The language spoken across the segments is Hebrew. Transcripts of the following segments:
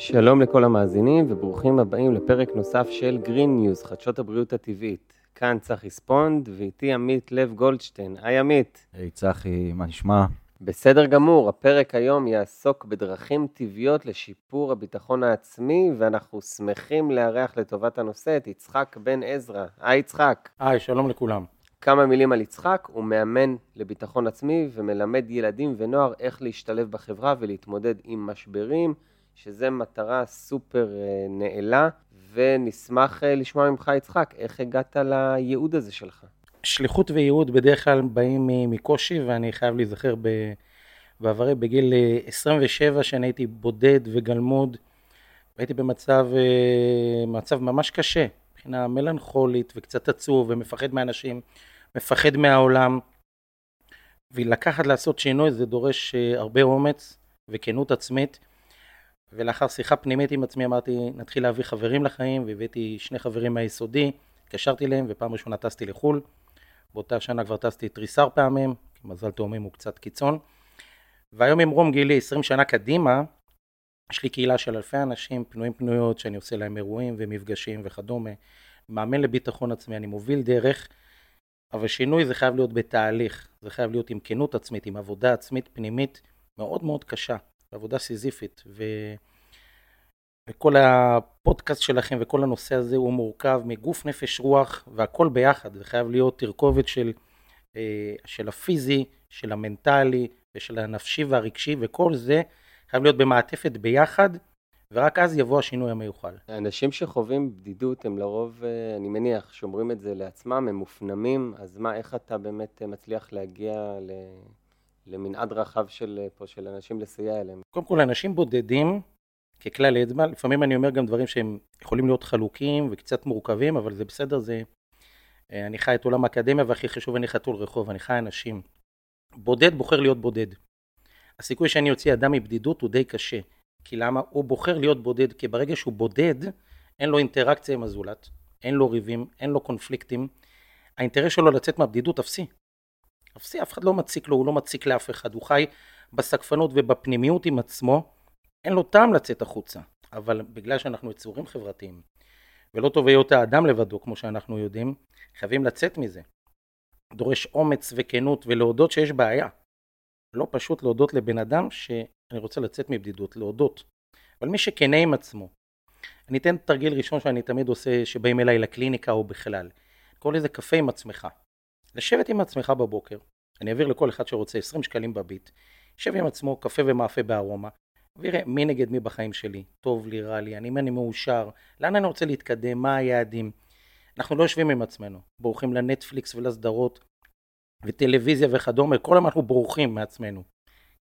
שלום לכל המאזינים וברוכים הבאים לפרק נוסף של Green News, חדשות הבריאות הטבעית. כאן צחי ספונד ואיתי עמית לב גולדשטיין. היי עמית. היי צחי, מה נשמע? בסדר גמור, הפרק היום יעסוק בדרכים טבעיות לשיפור הביטחון העצמי, ואנחנו שמחים לארח לטובת הנושא את יצחק בן עזרא. היי יצחק. היי, שלום לכולם. כמה מילים על יצחק, הוא מאמן לביטחון עצמי ומלמד ילדים ונוער איך להשתלב בחברה ולהתמודד עם משברים, שזה מטרה סופר אה, נעלה, ונשמח אה, לשמוע ממך יצחק, איך הגעת לייעוד הזה שלך? שליחות וייעוד בדרך כלל באים מקושי, ואני חייב להיזכר בעברי, בגיל 27 שאני הייתי בודד וגלמוד, והייתי במצב מצב ממש קשה, מבחינה מלנכולית וקצת עצוב ומפחד מאנשים, מפחד מהעולם. ולקחת לעשות שינוי זה דורש הרבה אומץ וכנות עצמית. ולאחר שיחה פנימית עם עצמי אמרתי נתחיל להביא חברים לחיים והבאתי שני חברים מהיסודי, התקשרתי אליהם ופעם ראשונה טסתי לחו"ל באותה שנה כבר טסתי תריסר פעמים, כי מזל תאומים הוא קצת קיצון. והיום עם רום גילי 20 שנה קדימה, יש לי קהילה של אלפי אנשים פנויים פנויות שאני עושה להם אירועים ומפגשים וכדומה. מאמן לביטחון עצמי, אני מוביל דרך, אבל שינוי זה חייב להיות בתהליך, זה חייב להיות עם כנות עצמית, עם עבודה עצמית פנימית מאוד מאוד קשה, עבודה סיזיפית. ו... וכל הפודקאסט שלכם וכל הנושא הזה הוא מורכב מגוף, נפש, רוח והכל ביחד. זה חייב להיות תרכובת של, אה, של הפיזי, של המנטלי ושל הנפשי והרגשי, וכל זה חייב להיות במעטפת ביחד, ורק אז יבוא השינוי המיוחל. האנשים שחווים בדידות הם לרוב, אה, אני מניח, שומרים את זה לעצמם, הם מופנמים, אז מה, איך אתה באמת מצליח להגיע ל... למנעד רחב של, פה, של אנשים לסייע אליהם? קודם כל, אנשים בודדים ככלל אצבע, לפעמים אני אומר גם דברים שהם יכולים להיות חלוקים וקצת מורכבים, אבל זה בסדר, זה... אה, אני חי את עולם האקדמיה והכי חשוב, אני חתול רחוב, אני חי אנשים. בודד בוחר להיות בודד. הסיכוי שאני אוציא אדם מבדידות הוא די קשה. כי למה? הוא בוחר להיות בודד, כי ברגע שהוא בודד, אין לו אינטראקציה עם הזולת, אין לו ריבים, אין לו קונפליקטים. האינטרס שלו לצאת מהבדידות אפסי. אפסי, אף אחד לא מציק לו, הוא לא מציק לאף אחד, הוא חי בסקפנות ובפנימיות עם עצמו, אין לו טעם לצאת החוצה, אבל בגלל שאנחנו יצורים חברתיים, ולא טוב היות האדם לבדו, כמו שאנחנו יודעים, חייבים לצאת מזה. דורש אומץ וכנות ולהודות שיש בעיה. לא פשוט להודות לבן אדם שאני רוצה לצאת מבדידות, להודות. אבל מי שכנה עם עצמו, אני אתן תרגיל ראשון שאני תמיד עושה שבאים אליי לקליניקה או בכלל. קורא לזה קפה עם עצמך. לשבת עם עצמך בבוקר, אני אעביר לכל אחד שרוצה 20 שקלים בביט, יושב עם עצמו קפה ומאפה בארומה, ויראה מי נגד מי בחיים שלי, טוב לי, רע לי, אני, אני מאושר, לאן אני רוצה להתקדם, מה היעדים. אנחנו לא יושבים עם עצמנו, בורחים לנטפליקס ולסדרות וטלוויזיה וכדומה, כל הזמן אנחנו בורחים מעצמנו.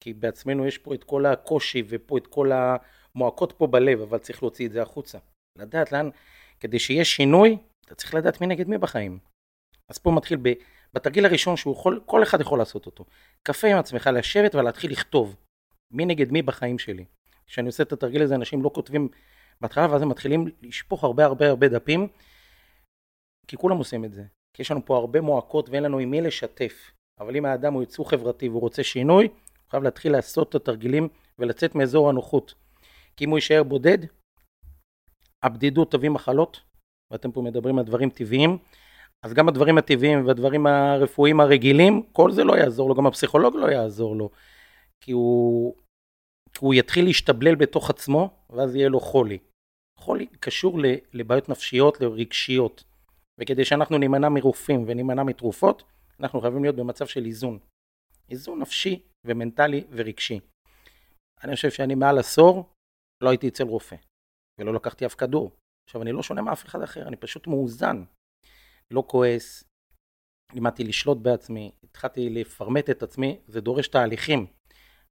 כי בעצמנו יש פה את כל הקושי ופה את כל המועקות פה בלב, אבל צריך להוציא את זה החוצה. לדעת לאן, כדי שיהיה שינוי, אתה צריך לדעת מי נגד מי בחיים. אז פה מתחיל ב, בתרגיל הראשון שהוא יכול, כל אחד יכול לעשות אותו. קפה עם עצמך, לשבת ולהתחיל לכתוב. מי נגד מי בחיים שלי. כשאני עושה את התרגיל הזה אנשים לא כותבים בהתחלה ואז הם מתחילים לשפוך הרבה הרבה הרבה דפים כי כולם עושים את זה. כי יש לנו פה הרבה מועקות ואין לנו עם מי לשתף. אבל אם האדם הוא יצור חברתי והוא רוצה שינוי, הוא חייב להתחיל לעשות את התרגילים ולצאת מאזור הנוחות. כי אם הוא יישאר בודד, הבדידות תביא מחלות, ואתם פה מדברים על דברים טבעיים, אז גם הדברים הטבעיים והדברים הרפואיים הרגילים, כל זה לא יעזור לו, גם הפסיכולוג לא יעזור לו. כי הוא, הוא יתחיל להשתבלל בתוך עצמו, ואז יהיה לו חולי. חולי קשור לבעיות נפשיות, לרגשיות. וכדי שאנחנו נימנע מרופאים ונימנע מתרופות, אנחנו חייבים להיות במצב של איזון. איזון נפשי ומנטלי ורגשי. אני חושב שאני מעל עשור לא הייתי אצל רופא, ולא לקחתי אף כדור. עכשיו, אני לא שונה מאף אחד אחר, אני פשוט מאוזן. לא כועס, לימדתי לשלוט בעצמי, התחלתי לפרמט את עצמי, זה דורש תהליכים.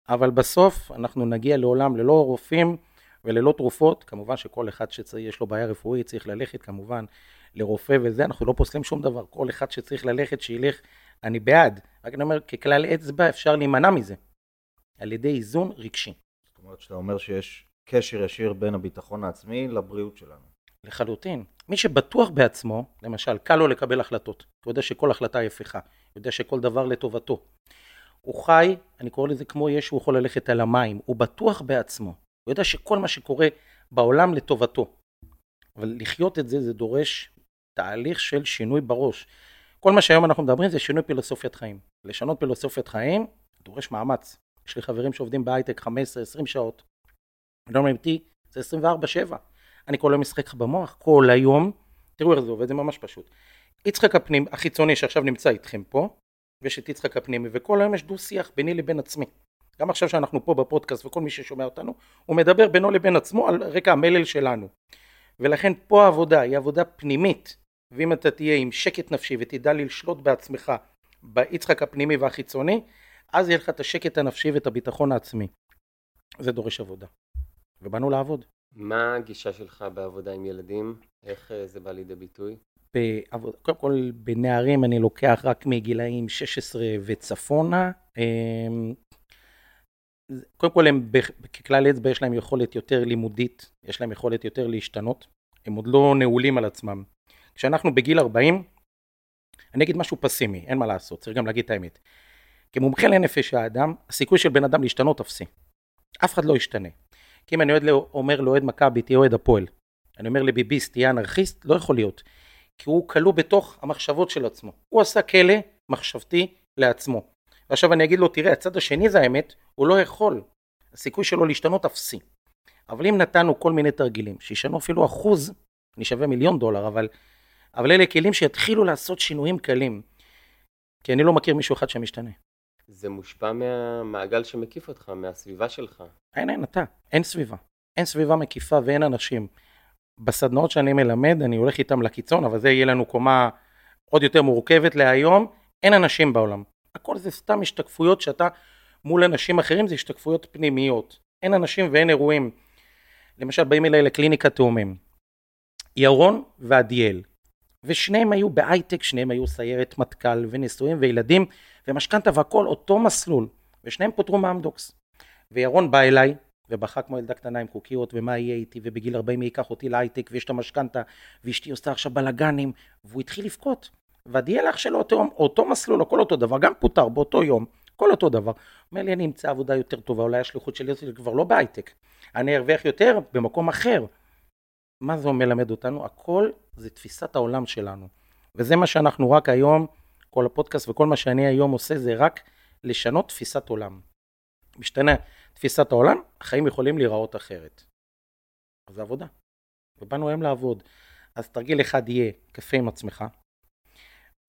אבל בסוף אנחנו נגיע לעולם ללא רופאים וללא תרופות, כמובן שכל אחד שיש לו בעיה רפואית צריך ללכת כמובן לרופא וזה, אנחנו לא פוסלים שום דבר, כל אחד שצריך ללכת שילך, אני בעד, רק אני אומר ככלל אצבע אפשר להימנע מזה, על ידי איזון רגשי. זאת אומרת שאתה אומר שיש קשר ישיר בין הביטחון העצמי לבריאות שלנו. לחלוטין. מי שבטוח בעצמו, למשל, קל לו לקבל החלטות, הוא יודע שכל החלטה היא הפיכה, הוא יודע שכל דבר לטובתו. הוא חי, אני קורא לזה כמו ישו, יכול ללכת על המים, הוא בטוח בעצמו, הוא יודע שכל מה שקורה בעולם לטובתו. אבל לחיות את זה, זה דורש תהליך של שינוי בראש. כל מה שהיום אנחנו מדברים זה שינוי פילוסופיית חיים. לשנות פילוסופיית חיים דורש מאמץ. יש לי חברים שעובדים בהייטק 15-20 שעות. אני אומר איתי, זה 24-7. אני כל היום משחק לך במוח, כל היום. תראו איך זה עובד, זה ממש פשוט. יצחק הפנים, החיצוני שעכשיו נמצא איתכם פה, ויש את יצחק הפנימי, וכל היום יש דו שיח ביני לבין עצמי. גם עכשיו שאנחנו פה בפודקאסט וכל מי ששומע אותנו, הוא מדבר בינו לבין עצמו על רקע המלל שלנו. ולכן פה העבודה היא עבודה פנימית, ואם אתה תהיה עם שקט נפשי ותדע לשלוט בעצמך ביצחק הפנימי והחיצוני, אז יהיה לך את השקט הנפשי ואת הביטחון העצמי. זה דורש עבודה. ובאנו לעבוד. מה הגישה שלך בעבודה עם ילדים? איך אה, זה בא לידי ביטוי? בעבוד, קודם כל בנערים אני לוקח רק מגילאים 16 וצפונה. אמ, קודם כל הם ככלל אצבע יש להם יכולת יותר לימודית, יש להם יכולת יותר להשתנות, הם עוד לא נעולים על עצמם. כשאנחנו בגיל 40, אני אגיד משהו פסימי, אין מה לעשות, צריך גם להגיד את האמת. כמומחה לנפש האדם, הסיכוי של בן אדם להשתנות אפסי. אף אחד לא ישתנה. כי אם אני אוהד, אומר לאוהד מכבי, תהיה אוהד הפועל. אני אומר לביביסט, תהיה אנרכיסט, לא יכול להיות. כי הוא כלוא בתוך המחשבות של עצמו. הוא עשה כלא מחשבתי לעצמו. ועכשיו אני אגיד לו, תראה, הצד השני זה האמת, הוא לא יכול. הסיכוי שלו להשתנות אפסי. אבל אם נתנו כל מיני תרגילים, שישנו אפילו אחוז, אני שווה מיליון דולר, אבל, אבל אלה כלים שיתחילו לעשות שינויים קלים. כי אני לא מכיר מישהו אחד שמשתנה. זה מושפע מהמעגל שמקיף אותך, מהסביבה שלך. אין, אין, אתה. אין סביבה. אין סביבה מקיפה ואין אנשים. בסדנאות שאני מלמד, אני הולך איתם לקיצון, אבל זה יהיה לנו קומה עוד יותר מורכבת להיום. אין אנשים בעולם. הכל זה סתם השתקפויות שאתה מול אנשים אחרים, זה השתקפויות פנימיות. אין אנשים ואין אירועים. למשל, באים אליי לקליניקה תאומים. ירון ועדיאל. ושניהם היו בהייטק, שניהם היו סיירת מטכ"ל ונשואים וילדים ומשכנתה והכל אותו מסלול. ושניהם פוטרו מאמדוקס. וירון בא אליי ובכה כמו ילדה קטנה עם קוקיות ומה יהיה איתי ובגיל 40 מי ייקח אותי להייטק ויש את המשכנתה ואשתי עושה עכשיו בלאגנים והוא התחיל לבכות. ועדיאל אח שלו אותו, אותו מסלול הכל אותו דבר גם פוטר באותו יום הכל אותו דבר. אומר לי אני אמצא עבודה יותר טובה אולי השליחות שלי כבר לא בהייטק אני ארוויח יותר במקום אחר. מה זה מלמד אותנו? הכל זה תפיסת העולם שלנו וזה מה שאנחנו רק היום כל הפודקאסט וכל מה שאני היום עושה זה רק לשנות תפיסת עולם. משתנה תפיסת העולם, החיים יכולים להיראות אחרת. אז זה עבודה. ובאנו היום לעבוד. אז תרגיל אחד יהיה קפה עם עצמך,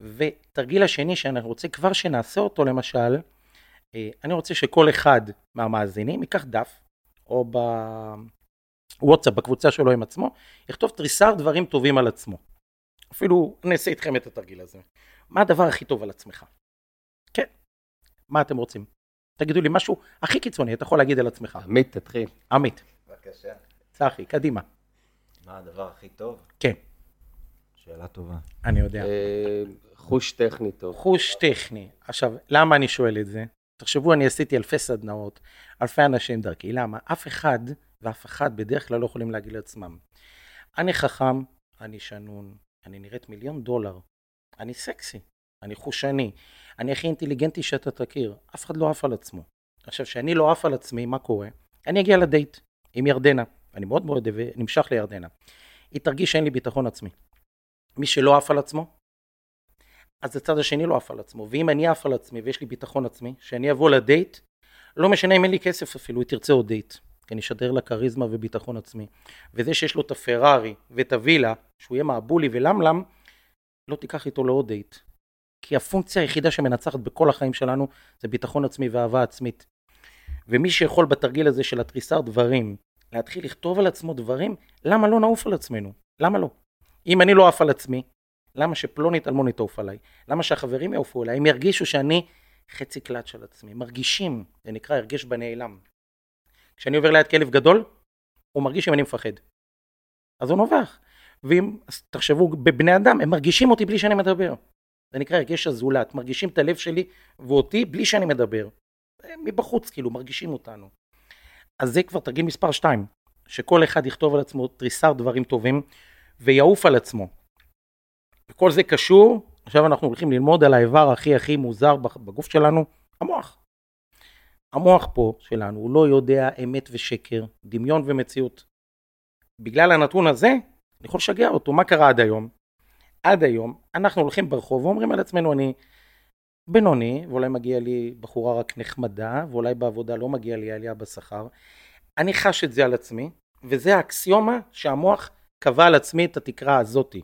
ותרגיל השני שאני רוצה כבר שנעשה אותו למשל, אה, אני רוצה שכל אחד מהמאזינים ייקח דף, או בוואטסאפ, בקבוצה שלו עם עצמו, יכתוב תריסר דברים טובים על עצמו. אפילו אני אעשה איתכם את התרגיל הזה. מה הדבר הכי טוב על עצמך? כן. מה אתם רוצים? תגידו לי משהו הכי קיצוני, אתה יכול להגיד על עצמך. עמית, תתחיל. עמית. בבקשה. צחי, קדימה. מה הדבר הכי טוב? כן. שאלה טובה. אני יודע. אה, חוש טכני טוב. חוש טכני. עכשיו, למה אני שואל את זה? תחשבו, אני עשיתי אלפי סדנאות, אלפי אנשים דרכי. למה? אף אחד ואף אחד בדרך כלל לא יכולים להגיד לעצמם. אני חכם, אני שנון, אני נראית מיליון דולר, אני סקסי, אני חושני, אני הכי אינטליגנטי שאתה תכיר, אף אחד לא עף על עצמו. עכשיו, כשאני לא עף על עצמי, מה קורה? אני אגיע לדייט עם ירדנה, אני מאוד מאוד נמשך לירדנה. היא תרגיש שאין לי ביטחון עצמי. מי שלא עף על עצמו, אז הצד השני לא עף על עצמו. ואם אני עף על עצמי ויש לי ביטחון עצמי, שאני אבוא לדייט, לא משנה אם אין לי כסף אפילו, היא תרצה עוד דייט. כי אני אשדר לה כריזמה וביטחון עצמי. וזה שיש לו את הפרארי ואת הווילה, שהוא יהיה מעבולי ולמלם, לא תיקח איתו לעוד דייט. כי הפונקציה היחידה שמנצחת בכל החיים שלנו זה ביטחון עצמי ואהבה עצמית. ומי שיכול בתרגיל הזה של התריסר דברים, להתחיל לכתוב על עצמו דברים, למה לא נעוף על עצמנו? למה לא? אם אני לא עף על עצמי, למה שפלונית אלמונית תעוף עליי? למה שהחברים יעופו עליי? הם ירגישו שאני חצי קלט של עצמי. מרגישים, זה נקרא הרגש בנעלם. כשאני עובר ליד כלב גדול, הוא מרגיש אם אני מפחד. אז הוא נובח. ואם, תחשבו, בבני אדם, הם מרגישים אותי בלי שאני מדבר. זה נקרא הרגש הזולת, מרגישים את הלב שלי ואותי בלי שאני מדבר. מבחוץ, כאילו, מרגישים אותנו. אז זה כבר תרגיל מספר 2, שכל אחד יכתוב על עצמו תריסר דברים טובים ויעוף על עצמו. וכל זה קשור, עכשיו אנחנו הולכים ללמוד על האיבר הכי הכי מוזר בגוף שלנו, המוח. המוח פה שלנו, הוא לא יודע אמת ושקר, דמיון ומציאות. בגלל הנתון הזה, אני יכול לשגע אותו. מה קרה עד היום? עד היום, אנחנו הולכים ברחוב ואומרים על עצמנו, אני בינוני, ואולי מגיע לי בחורה רק נחמדה, ואולי בעבודה לא מגיע לי עלייה בשכר. אני חש את זה על עצמי, וזה האקסיומה שהמוח קבע על עצמי את התקרה הזאתי.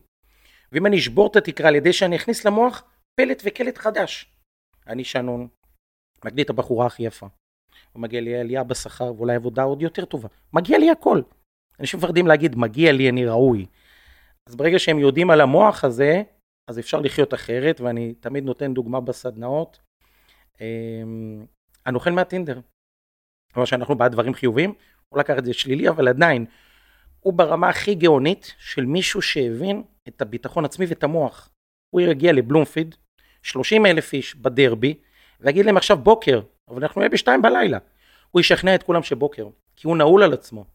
ואם אני אשבור את התקרה על ידי שאני אכניס למוח פלט וקלט חדש. אני שנון, מגדיל את הבחורה הכי יפה. ומגיע לי עלייה בשכר ואולי עבודה עוד יותר טובה. מגיע לי הכל. אנשים מפחדים להגיד מגיע לי אני ראוי. אז ברגע שהם יודעים על המוח הזה, אז אפשר לחיות אחרת, ואני תמיד נותן דוגמה בסדנאות. אמ, אני אוכל מהטינדר. כלומר שאנחנו בעד דברים חיוביים, הוא לקח את זה שלילי, אבל עדיין, הוא ברמה הכי גאונית של מישהו שהבין את הביטחון עצמי ואת המוח. הוא יגיע לבלומפיד, 30 אלף איש בדרבי, ויגיד להם עכשיו בוקר, אבל אנחנו נהיה בשתיים בלילה. הוא ישכנע את כולם שבוקר, כי הוא נעול על עצמו.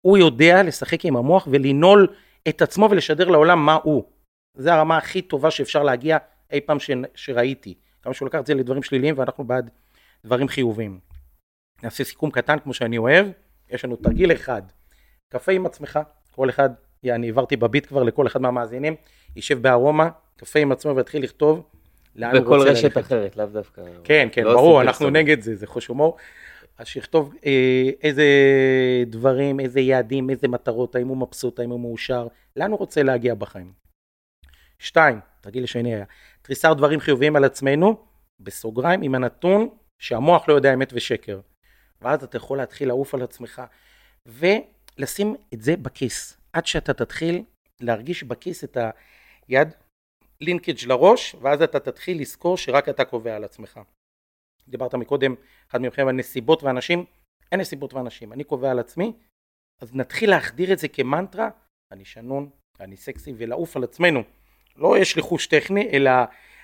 הוא יודע לשחק עם המוח ולנעול את עצמו ולשדר לעולם מה הוא. זה הרמה הכי טובה שאפשר להגיע אי פעם ש... שראיתי. כמה שהוא לקח את זה לדברים שליליים ואנחנו בעד דברים חיוביים. נעשה סיכום קטן כמו שאני אוהב, יש לנו תרגיל אחד, קפה עם עצמך, כל אחד, אני העברתי בביט כבר לכל אחד מהמאזינים, יישב בארומה, קפה עם עצמו ויתחיל לכתוב לאן הוא רוצה ללכת. בכל רשת אחרת, לאו דווקא. כן, כן, לא ברור, אנחנו סוף. נגד זה, זה חוש הומור. אז שיכתוב אה, איזה דברים, איזה יעדים, איזה מטרות, האם הוא מבסוט, האם הוא מאושר, לאן הוא רוצה להגיע בחיים. שתיים, תרגיל שני היה, תריסר דברים חיוביים על עצמנו, בסוגריים, עם הנתון שהמוח לא יודע אמת ושקר. ואז אתה יכול להתחיל לעוף על עצמך, ולשים את זה בכיס, עד שאתה תתחיל להרגיש בכיס את היד לינקג' לראש, ואז אתה תתחיל לזכור שרק אתה קובע על עצמך. דיברת מקודם, אחד מכם על נסיבות ואנשים, אין נסיבות ואנשים, אני קובע על עצמי, אז נתחיל להחדיר את זה כמנטרה, אני שנון, אני סקסי, ולעוף על עצמנו. לא יש לי חוש טכני, אלא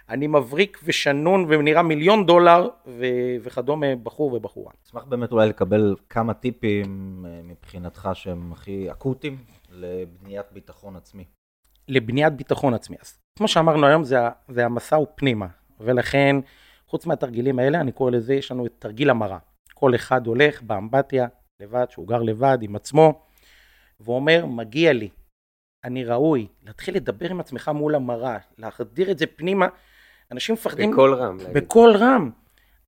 אני מבריק ושנון ונראה מיליון דולר ו- וכדומה בחור ובחורה. אשמח באמת אולי לקבל כמה טיפים אה, מבחינתך שהם הכי אקוטיים לבניית ביטחון עצמי. לבניית ביטחון עצמי. אז כמו שאמרנו היום זה, זה המסע הוא פנימה, ולכן חוץ מהתרגילים האלה אני קורא לזה יש לנו את תרגיל המרה. כל אחד הולך באמבטיה לבד, שהוא גר לבד עם עצמו, ואומר מגיע לי, אני ראוי, להתחיל לדבר עם עצמך מול המראה, להחדיר את זה פנימה, אנשים מפחדים... בקול רם. בקול רם.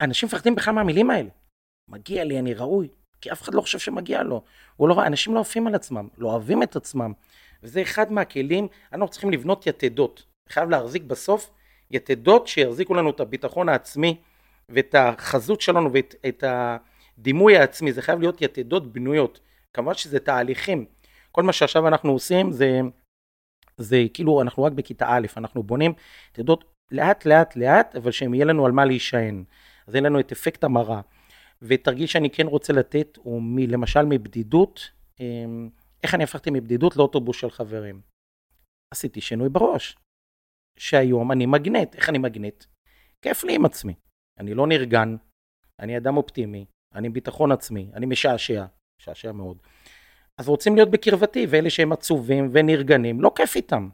אנשים מפחדים בכלל מהמילים האלה. מגיע לי, אני ראוי, כי אף אחד לא חושב שמגיע לו. לא, אנשים לא עפים על עצמם, לא אוהבים את עצמם. וזה אחד מהכלים, אנחנו צריכים לבנות יתדות. חייב להחזיק בסוף יתדות שיחזיקו לנו את הביטחון העצמי ואת החזות שלנו ואת הדימוי העצמי, זה חייב להיות יתדות בנויות. כמובן שזה תהליכים. כל מה שעכשיו אנחנו עושים זה, זה כאילו אנחנו רק בכיתה א', אנחנו בונים יתדות לאט לאט לאט, אבל שהם יהיה לנו על מה להישען. אז יהיה לנו את אפקט המרה. ותרגיל שאני כן רוצה לתת הוא מ, למשל מבדידות, אמ, איך אני הפכתי מבדידות לאוטובוס של חברים. עשיתי שינוי בראש. שהיום אני מגנט. איך אני מגנט? כיף לי עם עצמי. אני לא נרגן, אני אדם אופטימי, אני ביטחון עצמי, אני משעשע, משעשע מאוד. אז רוצים להיות בקרבתי, ואלה שהם עצובים ונרגנים, לא כיף איתם.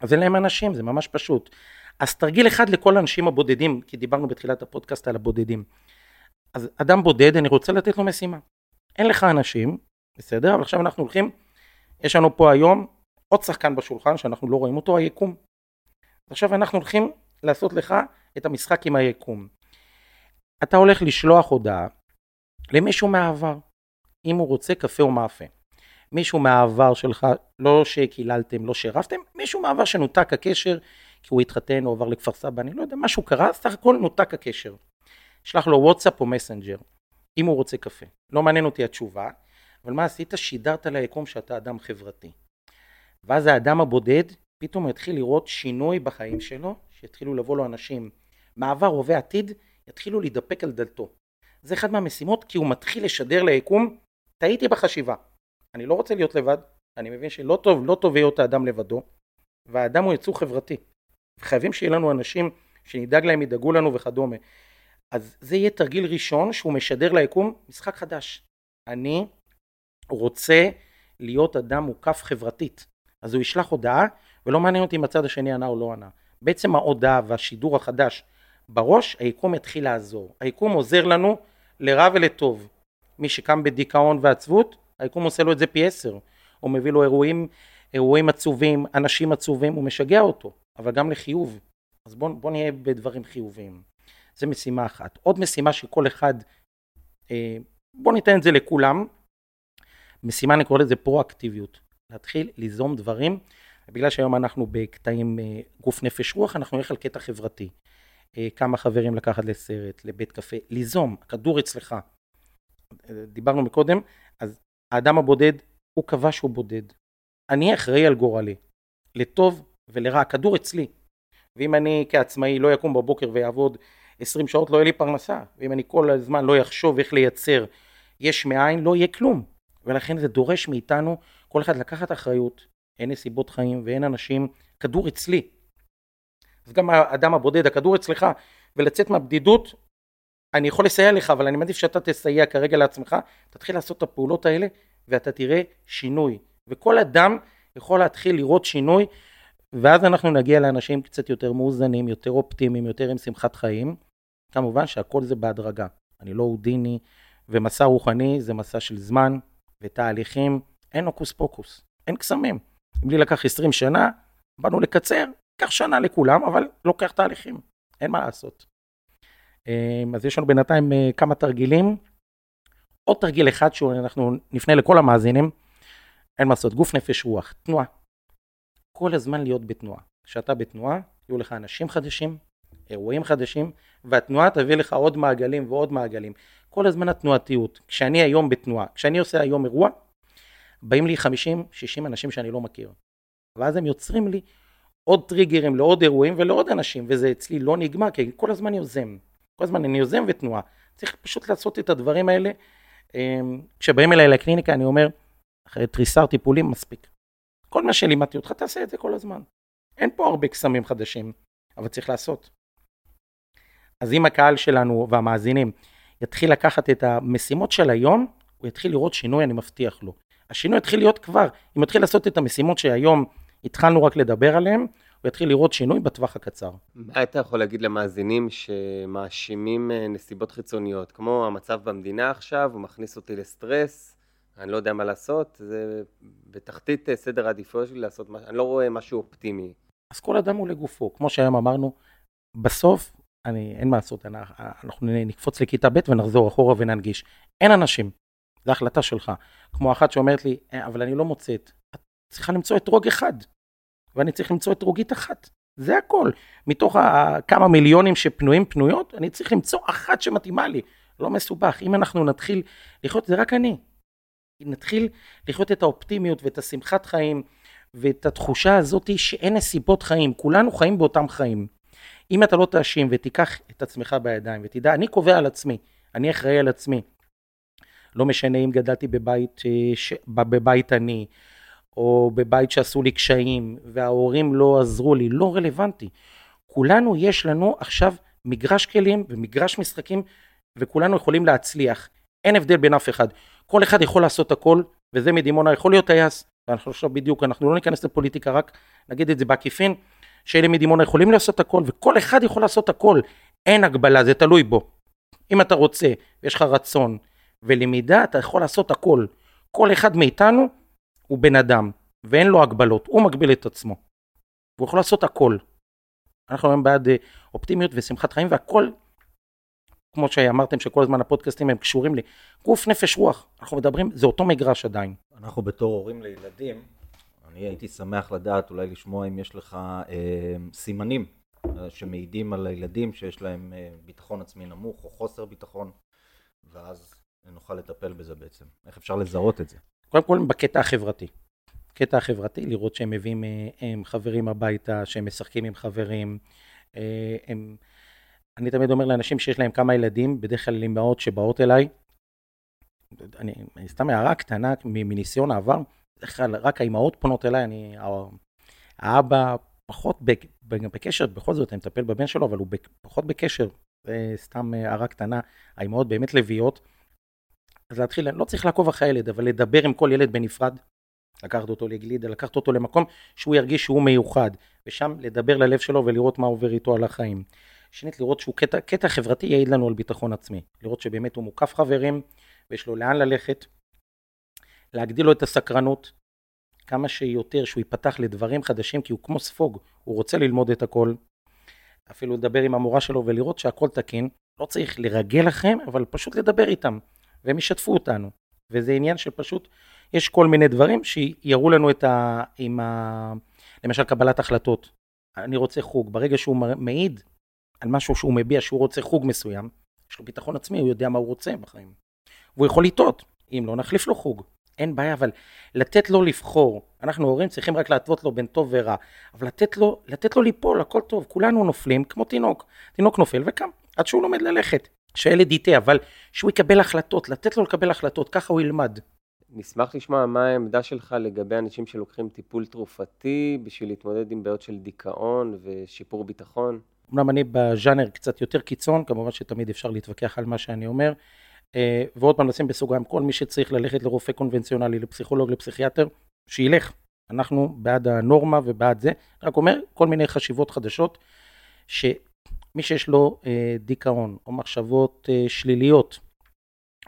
אז אין להם אנשים, זה ממש פשוט. אז תרגיל אחד לכל האנשים הבודדים, כי דיברנו בתחילת הפודקאסט על הבודדים. אז אדם בודד, אני רוצה לתת לו משימה. אין לך אנשים, בסדר? אבל עכשיו אנחנו הולכים, יש לנו פה היום עוד שחקן בשולחן שאנחנו לא רואים אותו, היקום. עכשיו אנחנו הולכים לעשות לך את המשחק עם היקום. אתה הולך לשלוח הודעה למישהו מהעבר, אם הוא רוצה קפה או מאפה. מישהו מהעבר שלך, לא שקיללתם, לא שרפתם, מישהו מהעבר שנותק הקשר, כי הוא התחתן או עבר לכפר סבא, אני לא יודע, משהו קרה, סך הכל נותק הקשר. שלח לו וואטסאפ או מסנג'ר, אם הוא רוצה קפה. לא מעניין אותי התשובה, אבל מה עשית? שידרת ליקום שאתה אדם חברתי. ואז האדם הבודד פתאום יתחיל לראות שינוי בחיים שלו, שיתחילו לבוא לו אנשים מעבר, הווה, עתיד, יתחילו להידפק על דלתו. זה אחד מהמשימות כי הוא מתחיל לשדר ליקום, טעיתי בחשיבה. אני לא רוצה להיות לבד, אני מבין שלא טוב, לא טוב להיות האדם לבדו, והאדם הוא יצור חברתי. חייבים שיהיה לנו אנשים שנדאג להם, ידאגו לנו וכדומה. אז זה יהיה תרגיל ראשון שהוא משדר ליקום משחק חדש. אני רוצה להיות אדם מוקף חברתית. אז הוא ישלח הודעה, ולא מעניין אותי אם הצד השני ענה או לא ענה. בעצם ההודעה והשידור החדש בראש, היקום יתחיל לעזור. היקום עוזר לנו לרע ולטוב. מי שקם בדיכאון ועצבות, היקום עושה לו את זה פי עשר. או מביא לו אירועים, אירועים עצובים, אנשים עצובים, הוא משגע אותו, אבל גם לחיוב. אז בואו בוא נהיה בדברים חיוביים. זו משימה אחת. עוד משימה שכל אחד, אה, בואו ניתן את זה לכולם, משימה אני קורא לזה פרואקטיביות. להתחיל ליזום דברים, בגלל שהיום אנחנו בקטעים אה, גוף נפש רוח, אנחנו נלך על קטע חברתי. אה, כמה חברים לקחת לסרט, לבית קפה, ליזום, הכדור אצלך. דיברנו מקודם, אז האדם הבודד, הוא קבע שהוא בודד. אני אחראי על גורלי, לטוב ולרע, הכדור אצלי. ואם אני כעצמאי לא יקום בבוקר ויעבוד 20 שעות, לא יהיה לי פרנסה. ואם אני כל הזמן לא יחשוב איך לייצר יש מאין, לא יהיה כלום. ולכן זה דורש מאיתנו, כל אחד לקחת אחריות, אין נסיבות חיים ואין אנשים, כדור אצלי. אז גם האדם הבודד, הכדור אצלך, ולצאת מהבדידות, אני יכול לסייע לך, אבל אני מעדיף שאתה תסייע כרגע לעצמך, תתחיל לעשות את הפעולות האלה, ואתה תראה שינוי. וכל אדם יכול להתחיל לראות שינוי, ואז אנחנו נגיע לאנשים קצת יותר מאוזנים, יותר אופטימיים, יותר עם שמחת חיים. כמובן שהכל זה בהדרגה. אני לא הודיני, ומסע רוחני זה מסע של זמן ותהליכים, אין הוקוס פוקוס, אין קסמים. אם לי לקח 20 שנה, באנו לקצר, קח שנה לכולם, אבל לוקח תהליכים, אין מה לעשות. אמ, אז יש לנו בינתיים אה, כמה תרגילים. עוד תרגיל אחד שאנחנו נפנה לכל המאזינים, אין מה לעשות, גוף נפש רוח, תנועה. כל הזמן להיות בתנועה. כשאתה בתנועה, יהיו לך אנשים חדשים, אירועים חדשים, והתנועה תביא לך עוד מעגלים ועוד מעגלים. כל הזמן התנועתיות. כשאני היום בתנועה, כשאני עושה היום אירוע, באים לי 50-60 אנשים שאני לא מכיר. ואז הם יוצרים לי עוד טריגרים לעוד אירועים ולעוד אנשים, וזה אצלי לא נגמר, כי כל הזמן יוזם. כל הזמן אני יוזם ותנועה. צריך פשוט לעשות את הדברים האלה. אמ, כשבאים אליי לקליניקה אני אומר, אחרי תריסר טיפולים מספיק. כל מה שלימדתי אותך תעשה את זה כל הזמן. אין פה הרבה קסמים חדשים, אבל צריך לעשות. אז אם הקהל שלנו והמאזינים יתחיל לקחת את המשימות של היום, הוא יתחיל לראות שינוי, אני מבטיח לו. השינוי יתחיל להיות כבר, אם יתחיל לעשות את המשימות שהיום התחלנו רק לדבר עליהן, הוא יתחיל לראות שינוי בטווח הקצר. מה אתה יכול להגיד למאזינים שמאשימים אה, נסיבות חיצוניות, כמו המצב במדינה עכשיו, הוא מכניס אותי לסטרס, אני לא יודע מה לעשות, זה בתחתית אה, סדר העדיפויות שלי לעשות, אני לא רואה משהו אופטימי. אז כל אדם הוא לגופו, כמו שהיום אמרנו, בסוף, אני, אין מה לעשות, אנחנו נקפוץ לכיתה ב' ונחזור אחורה וננגיש. אין אנשים, זו החלטה שלך. כמו אחת שאומרת לי, אה, אבל אני לא מוצאת. את צריכה למצוא אתרוג אחד, ואני צריך למצוא אתרוגית אחת. זה הכל. מתוך כמה מיליונים שפנויים פנויות, אני צריך למצוא אחת שמתאימה לי. לא מסובך. אם אנחנו נתחיל לחיות, זה רק אני. נתחיל לחיות את האופטימיות ואת השמחת חיים ואת התחושה הזאת שאין נסיבות חיים, כולנו חיים באותם חיים. אם אתה לא תאשים ותיקח את עצמך בידיים ותדע, אני קובע על עצמי, אני אחראי על עצמי. לא משנה אם גדלתי בבית, אה, ש... בבית עני, או בבית שעשו לי קשיים, וההורים לא עזרו לי, לא רלוונטי. כולנו, יש לנו עכשיו מגרש כלים ומגרש משחקים, וכולנו יכולים להצליח. אין הבדל בין אף אחד. כל אחד יכול לעשות הכל, וזה מדימונה יכול להיות טייס, ואנחנו עכשיו בדיוק, אנחנו לא ניכנס לפוליטיקה, רק נגיד את זה בעקיפין, שאלה מדימונה יכולים לעשות הכל, וכל אחד יכול לעשות הכל. אין הגבלה, זה תלוי בו. אם אתה רוצה, ויש לך רצון ולמידה, אתה יכול לעשות הכל. כל אחד מאיתנו הוא בן אדם, ואין לו הגבלות, הוא מגביל את עצמו. הוא יכול לעשות הכל. אנחנו היום בעד אה, אופטימיות ושמחת חיים, והכל כמו שאמרתם שכל הזמן הפודקאסטים הם קשורים לי, גוף נפש רוח, אנחנו מדברים, זה אותו מגרש עדיין. אנחנו בתור הורים לילדים, אני הייתי שמח לדעת, אולי לשמוע אם יש לך אה, סימנים אה, שמעידים על הילדים שיש להם אה, ביטחון עצמי נמוך או חוסר ביטחון, ואז נוכל לטפל בזה בעצם. איך אפשר לזהות את זה? קודם כל בקטע החברתי. קטע החברתי, לראות שהם מביאים אה, הם חברים הביתה, שהם משחקים עם חברים, אה, הם... אני תמיד אומר לאנשים שיש להם כמה ילדים, בדרך כלל אמהות שבאות אליי, אני, אני סתם הערה קטנה מניסיון העבר, בדרך כלל רק האמהות פונות אליי, אני, האבא פחות בקשר, בכל זאת אני מטפל בבן שלו, אבל הוא פחות בקשר, סתם הערה קטנה, האמהות באמת לביאות, אז להתחיל, לא צריך לעקוב אחרי הילד, אבל לדבר עם כל ילד בנפרד, לקחת אותו לגלידה, לקחת אותו למקום שהוא ירגיש שהוא מיוחד, ושם לדבר ללב שלו ולראות מה עובר איתו על החיים. שנית, לראות שהוא קטע, קטע חברתי יעיד לנו על ביטחון עצמי. לראות שבאמת הוא מוקף חברים ויש לו לאן ללכת. להגדיל לו את הסקרנות. כמה שיותר שהוא ייפתח לדברים חדשים, כי הוא כמו ספוג, הוא רוצה ללמוד את הכל, אפילו לדבר עם המורה שלו ולראות שהכל תקין, לא צריך לרגל לכם, אבל פשוט לדבר איתם, והם ישתפו אותנו. וזה עניין שפשוט, יש כל מיני דברים שיראו לנו את ה... עם ה... למשל קבלת החלטות. אני רוצה חוג, ברגע שהוא מעיד על משהו שהוא מביע שהוא רוצה חוג מסוים, יש לו ביטחון עצמי, הוא יודע מה הוא רוצה בחיים. והוא יכול לטעות, אם לא נחליף לו חוג. אין בעיה, אבל לתת לו לבחור. אנחנו הורים צריכים רק להתוות לו בין טוב ורע, אבל לתת לו, לתת לו ליפול, הכל טוב, כולנו נופלים כמו תינוק. תינוק נופל וקם, עד שהוא לומד ללכת. שהילד יטעה, אבל שהוא יקבל החלטות, לתת לו לקבל החלטות, ככה הוא ילמד. נשמח לשמוע מה העמדה שלך לגבי אנשים שלוקחים טיפול תרופתי בשביל להתמודד עם בעיות של דיכאון ושיפור ביטחון. אמנם אני בז'אנר קצת יותר קיצון, כמובן שתמיד אפשר להתווכח על מה שאני אומר. אה, ועוד פעם נשים בסוגריים, כל מי שצריך ללכת לרופא קונבנציונלי, לפסיכולוג, לפסיכיאטר, שילך. אנחנו בעד הנורמה ובעד זה. רק אומר כל מיני חשיבות חדשות, שמי שיש לו אה, דיכאון או מחשבות אה, שליליות,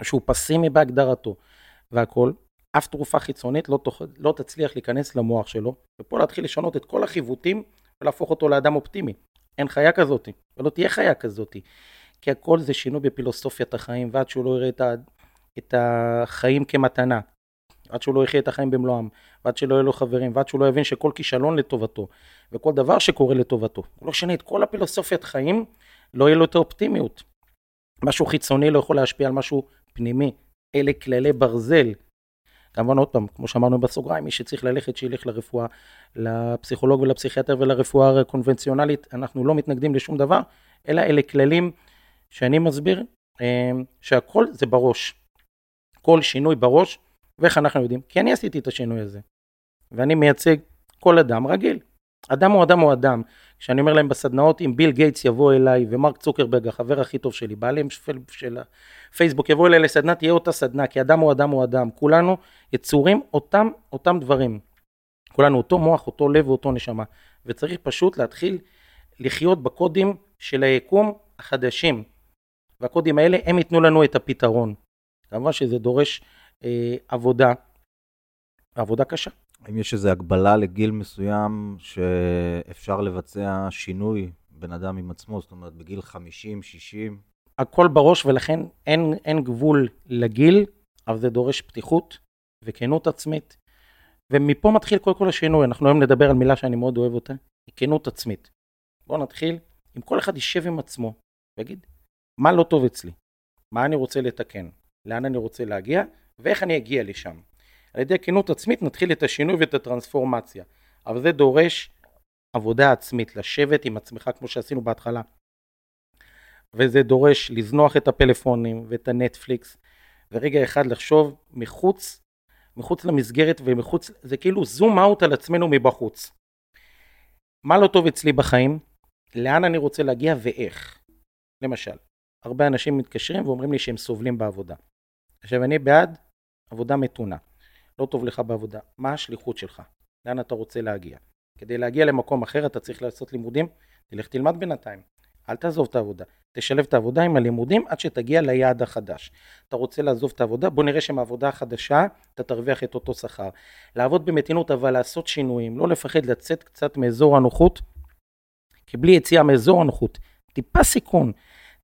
שהוא פסימי בהגדרתו והכול, אף תרופה חיצונית לא, תוך, לא תצליח להיכנס למוח שלו, ופה להתחיל לשנות את כל החיווטים ולהפוך אותו לאדם אופטימי. אין חיה כזאת, ולא תהיה חיה כזאת. כי הכל זה שינוי בפילוסופיית החיים, ועד שהוא לא יראה את, ה, את החיים כמתנה, עד שהוא לא יחיה את החיים במלואם, ועד שלא יהיו לו חברים, ועד שהוא לא יבין שכל כישלון לטובתו, וכל דבר שקורה לטובתו, הוא לא שנה את כל הפילוסופיית חיים, לא יהיה לו את האופטימיות. משהו חיצוני לא יכול להשפיע על משהו פנימי. אלה כללי ברזל. כמובן עוד פעם, כמו שאמרנו בסוגריים, מי שצריך ללכת שילך לרפואה, לפסיכולוג ולפסיכיאטר ולרפואה הקונבנציונלית, אנחנו לא מתנגדים לשום דבר, אלא אלה כללים שאני מסביר אה, שהכל זה בראש. כל שינוי בראש, ואיך אנחנו יודעים? כי אני עשיתי את השינוי הזה. ואני מייצג כל אדם רגיל. אדם הוא אדם הוא אדם. כשאני אומר להם בסדנאות, אם ביל גייטס יבוא אליי ומרק צוקרברג, החבר הכי טוב שלי, בעלים של הפייסבוק, יבוא אליי לסדנה, תהיה אותה סדנה, כי אדם הוא אדם הוא אדם. כולנו יצורים אותם, אותם דברים. כולנו אותו מוח, אותו לב ואותו נשמה. וצריך פשוט להתחיל לחיות בקודים של היקום החדשים. והקודים האלה הם ייתנו לנו את הפתרון. כמובן שזה דורש אה, עבודה, עבודה קשה. האם יש איזו הגבלה לגיל מסוים שאפשר לבצע שינוי בן אדם עם עצמו, זאת אומרת בגיל 50, 60? הכל בראש ולכן אין, אין גבול לגיל, אבל זה דורש פתיחות וכנות עצמית. ומפה מתחיל כל כל השינוי, אנחנו היום נדבר על מילה שאני מאוד אוהב אותה, היא כנות עצמית. בואו נתחיל, אם כל אחד יישב עם עצמו ויגיד, מה לא טוב אצלי, מה אני רוצה לתקן, לאן אני רוצה להגיע ואיך אני אגיע לשם. על ידי כנות עצמית נתחיל את השינוי ואת הטרנספורמציה, אבל זה דורש עבודה עצמית, לשבת עם עצמך כמו שעשינו בהתחלה. וזה דורש לזנוח את הפלאפונים ואת הנטפליקס, ורגע אחד לחשוב מחוץ, מחוץ למסגרת ומחוץ, זה כאילו זום אאוט על עצמנו מבחוץ. מה לא טוב אצלי בחיים? לאן אני רוצה להגיע ואיך? למשל, הרבה אנשים מתקשרים ואומרים לי שהם סובלים בעבודה. עכשיו אני בעד עבודה מתונה. לא טוב לך בעבודה. מה השליחות שלך? לאן אתה רוצה להגיע? כדי להגיע למקום אחר אתה צריך לעשות לימודים, תלך תלמד בינתיים. אל תעזוב את העבודה. תשלב את העבודה עם הלימודים עד שתגיע ליעד החדש. אתה רוצה לעזוב את העבודה? בוא נראה שמעבודה החדשה אתה תרוויח את אותו שכר. לעבוד במתינות אבל לעשות שינויים, לא לפחד לצאת קצת מאזור הנוחות, כי בלי יציאה מאזור הנוחות, טיפה סיכון,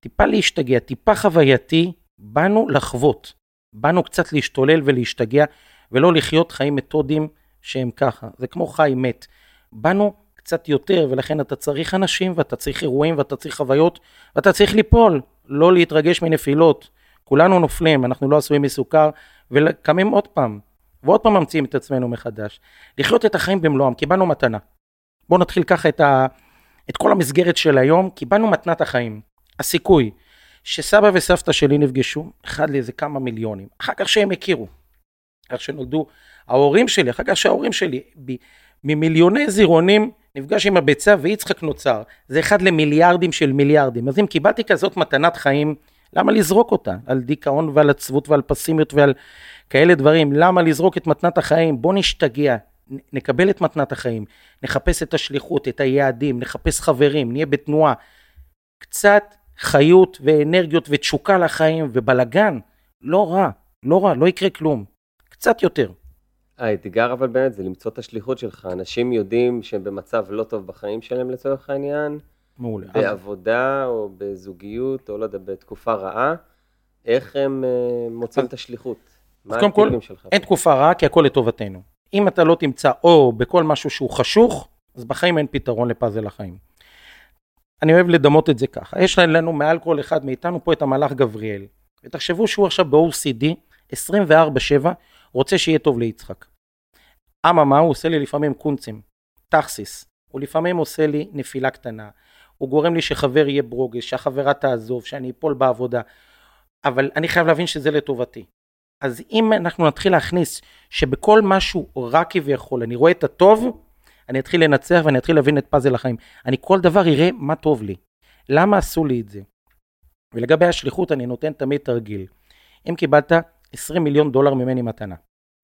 טיפה להשתגע, טיפה חווייתי, באנו לחוות, באנו קצת להשתולל ולהשתגע, ולא לחיות חיים מתודיים שהם ככה. זה כמו חי מת. באנו קצת יותר, ולכן אתה צריך אנשים, ואתה צריך אירועים, ואתה צריך חוויות, ואתה צריך ליפול, לא להתרגש מנפילות. כולנו נופלים, אנחנו לא עשויים מסוכר, וקמים עוד פעם, ועוד פעם ממציאים את עצמנו מחדש. לחיות את החיים במלואם, קיבלנו מתנה. בואו נתחיל ככה את, ה... את כל המסגרת של היום, קיבלנו מתנת החיים. הסיכוי שסבא וסבתא שלי נפגשו, אחד לאיזה כמה מיליונים, אחר כך שהם הכירו, איך שנולדו ההורים שלי, אחר כך שההורים שלי, ב, ממיליוני זירונים נפגש עם הביצה ויצחק נוצר. זה אחד למיליארדים של מיליארדים. אז אם קיבלתי כזאת מתנת חיים, למה לזרוק אותה? על דיכאון ועל עצבות ועל פסימיות ועל כאלה דברים. למה לזרוק את מתנת החיים? בוא נשתגע, נקבל את מתנת החיים, נחפש את השליחות, את היעדים, נחפש חברים, נהיה בתנועה. קצת חיות ואנרגיות ותשוקה לחיים ובלגן, לא רע, לא רע, לא יקרה כלום. קצת יותר. האתגר אבל באמת זה למצוא את השליחות שלך. אנשים יודעים שהם במצב לא טוב בחיים שלהם לצורך העניין, מעולה. בעבודה או בזוגיות, או לא יודע, בתקופה רעה, איך הם אה, מוצאים את השליחות? מה הטיפים שלך? אין תקופה רעה כי הכל לטובתנו. אם אתה לא תמצא או בכל משהו שהוא חשוך, אז בחיים אין פתרון לפאזל החיים. אני אוהב לדמות את זה ככה. יש לנו מעל כל אחד מאיתנו פה את המלאך גבריאל. ותחשבו שהוא עכשיו ב-OCD, 24-7, רוצה שיהיה טוב ליצחק. אממה, הוא עושה לי לפעמים קונצים, תכסיס. הוא לפעמים עושה לי נפילה קטנה. הוא גורם לי שחבר יהיה ברוגז, שהחברה תעזוב, שאני אפול בעבודה. אבל אני חייב להבין שזה לטובתי. אז אם אנחנו נתחיל להכניס שבכל משהו רע כביכול אני רואה את הטוב, אני אתחיל לנצח ואני אתחיל להבין את פאזל החיים. אני כל דבר אראה מה טוב לי. למה עשו לי את זה? ולגבי השליחות אני נותן תמיד תרגיל. אם קיבלת 20 מיליון דולר ממני מתנה,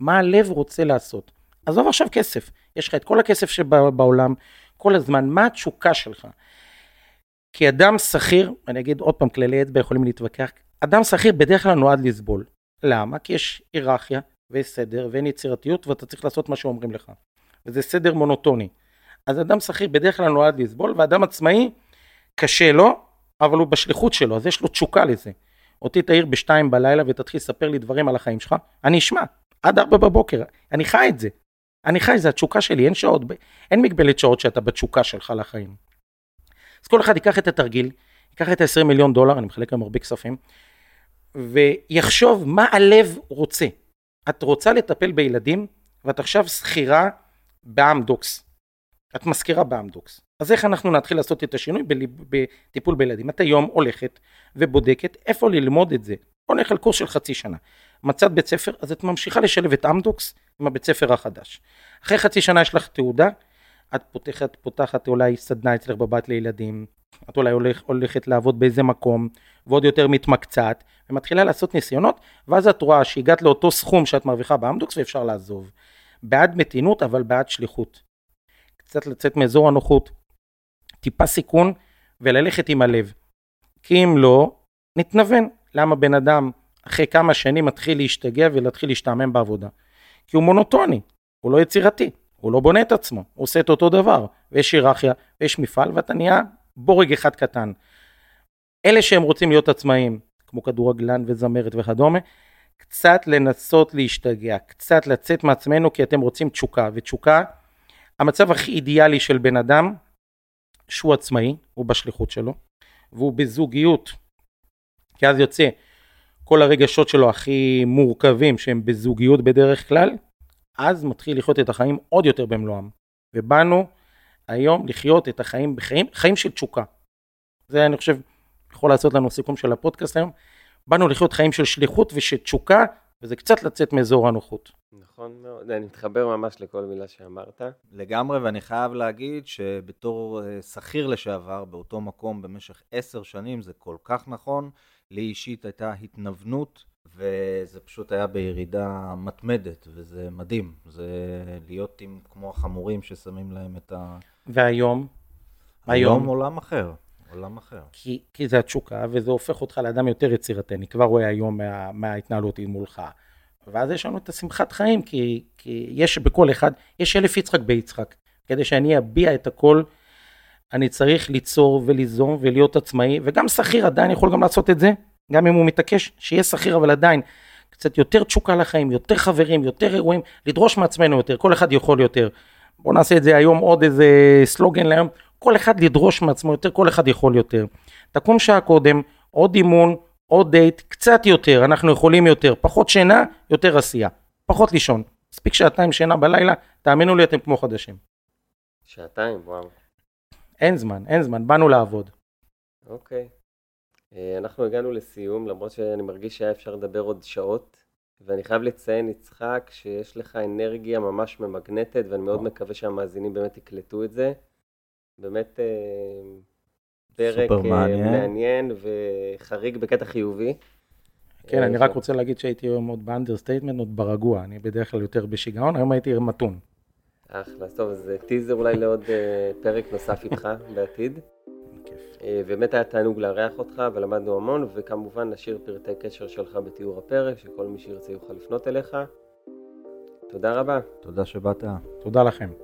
מה הלב רוצה לעשות? עזוב עכשיו כסף, יש לך את כל הכסף שבעולם, כל הזמן, מה התשוקה שלך? כי אדם שכיר, אני אגיד עוד פעם, כללי אצבע יכולים להתווכח, אדם שכיר בדרך כלל נועד לסבול. למה? כי יש היררכיה ויש סדר ואין יצירתיות ואתה צריך לעשות מה שאומרים לך. וזה סדר מונוטוני. אז אדם שכיר בדרך כלל נועד לסבול ואדם עצמאי קשה לו אבל הוא בשליחות שלו אז יש לו תשוקה לזה. אותי תעיר בשתיים בלילה ותתחיל לספר לי דברים על החיים שלך אני אשמע עד ארבע בבוקר אני חי את זה. אני חי זה התשוקה שלי אין שעות אין מגבלת שעות שאתה בתשוקה שלך לחיים. אז כל אחד ייקח את התרגיל ייקח את ה-20 מיליון דולר אני מחלק להם הרבה כספים ויחשוב מה הלב רוצה. את רוצה לטפל בילדים ואת עכשיו שכירה באמדוקס. את מזכירה באמדוקס. אז איך אנחנו נתחיל לעשות את השינוי בטיפול בילדים? את היום הולכת ובודקת איפה ללמוד את זה. בוא נלך על קורס של חצי שנה. מצאת בית ספר, אז את ממשיכה לשלב את אמדוקס עם הבית ספר החדש. אחרי חצי שנה יש לך תעודה, את פותחת, פותחת אולי סדנה אצלך בבית לילדים, את אולי הולך, הולכת לעבוד באיזה מקום, ועוד יותר מתמקצעת, ומתחילה לעשות ניסיונות, ואז את רואה שהגעת לאותו סכום שאת מרוויחה באמדוקס ואפשר לעזוב. בעד מתינות, אבל בעד שליחות. קצת לצאת מאזור הנוחות, טיפה סיכון, וללכת עם הלב. כי אם לא, נתנוון. למה בן אדם אחרי כמה שנים מתחיל להשתגע ולהתחיל להשתעמם בעבודה? כי הוא מונוטוני, הוא לא יצירתי, הוא לא בונה את עצמו, הוא עושה את אותו דבר, ויש היררכיה, ויש מפעל, ואתה נהיה בורג אחד קטן. אלה שהם רוצים להיות עצמאים, כמו כדורגלן וזמרת וכדומה, קצת לנסות להשתגע, קצת לצאת מעצמנו כי אתם רוצים תשוקה, ותשוקה, המצב הכי אידיאלי של בן אדם, שהוא עצמאי, הוא בשליחות שלו, והוא בזוגיות, כי אז יוצא כל הרגשות שלו הכי מורכבים שהם בזוגיות בדרך כלל, אז מתחיל לחיות את החיים עוד יותר במלואם. ובאנו היום לחיות את החיים בחיים, חיים של תשוקה. זה אני חושב יכול לעשות לנו סיכום של הפודקאסט היום. באנו לחיות חיים של שליחות ושל תשוקה, וזה קצת לצאת מאזור הנוחות. נכון מאוד, אני מתחבר ממש לכל מילה שאמרת. לגמרי, ואני חייב להגיד שבתור אה, שכיר לשעבר, באותו מקום במשך עשר שנים, זה כל כך נכון. לי אישית הייתה התנוונות, וזה פשוט היה בירידה מתמדת, וזה מדהים. זה להיות עם כמו החמורים ששמים להם את ה... והיום? היום עולם אחר. עולם אחר. כי, כי זה התשוקה, וזה הופך אותך לאדם יותר יצירתי. אני כבר רואה היום מה, מההתנהלות עם מולך. ואז יש לנו את השמחת חיים, כי, כי יש בכל אחד, יש אלף יצחק ביצחק. כדי שאני אביע את הכל, אני צריך ליצור וליזום ולהיות עצמאי, וגם שכיר עדיין יכול גם לעשות את זה, גם אם הוא מתעקש, שיהיה שכיר, אבל עדיין קצת יותר תשוקה לחיים, יותר חברים, יותר אירועים, לדרוש מעצמנו יותר, כל אחד יכול יותר. בואו נעשה את זה היום עוד איזה סלוגן להיום, כל אחד לדרוש מעצמו יותר, כל אחד יכול יותר. תקום שעה קודם, עוד אימון, עוד דייט, קצת יותר, אנחנו יכולים יותר, פחות שינה, יותר עשייה, פחות לישון. מספיק שעתיים שינה בלילה, תאמינו לי, אתם כמו חדשים. שעתיים, וואו. אין זמן, אין זמן, באנו לעבוד. אוקיי. אה, אנחנו הגענו לסיום, למרות שאני מרגיש שהיה אפשר לדבר עוד שעות, ואני חייב לציין, יצחק, שיש לך אנרגיה ממש ממגנטת, ואני מאוד מקווה שהמאזינים באמת יקלטו את זה. באמת אה, פרק סופר מעניין. מעניין וחריג בקטע חיובי. כן, אה, אני רק רוצה להגיד שהייתי היום עוד ב understatement, עוד ברגוע, אני בדרך כלל יותר בשיגעון, היום הייתי מתון. אחלה, טוב, אז אה, טיזר אולי לעוד אה, פרק נוסף איתך בעתיד. אה, באמת היה תענוג לארח אותך ולמדנו המון, וכמובן נשאיר פרטי קשר שלך בתיאור הפרק, שכל מי שירצה יוכל לפנות אליך. תודה רבה. תודה שבאת. תודה לכם.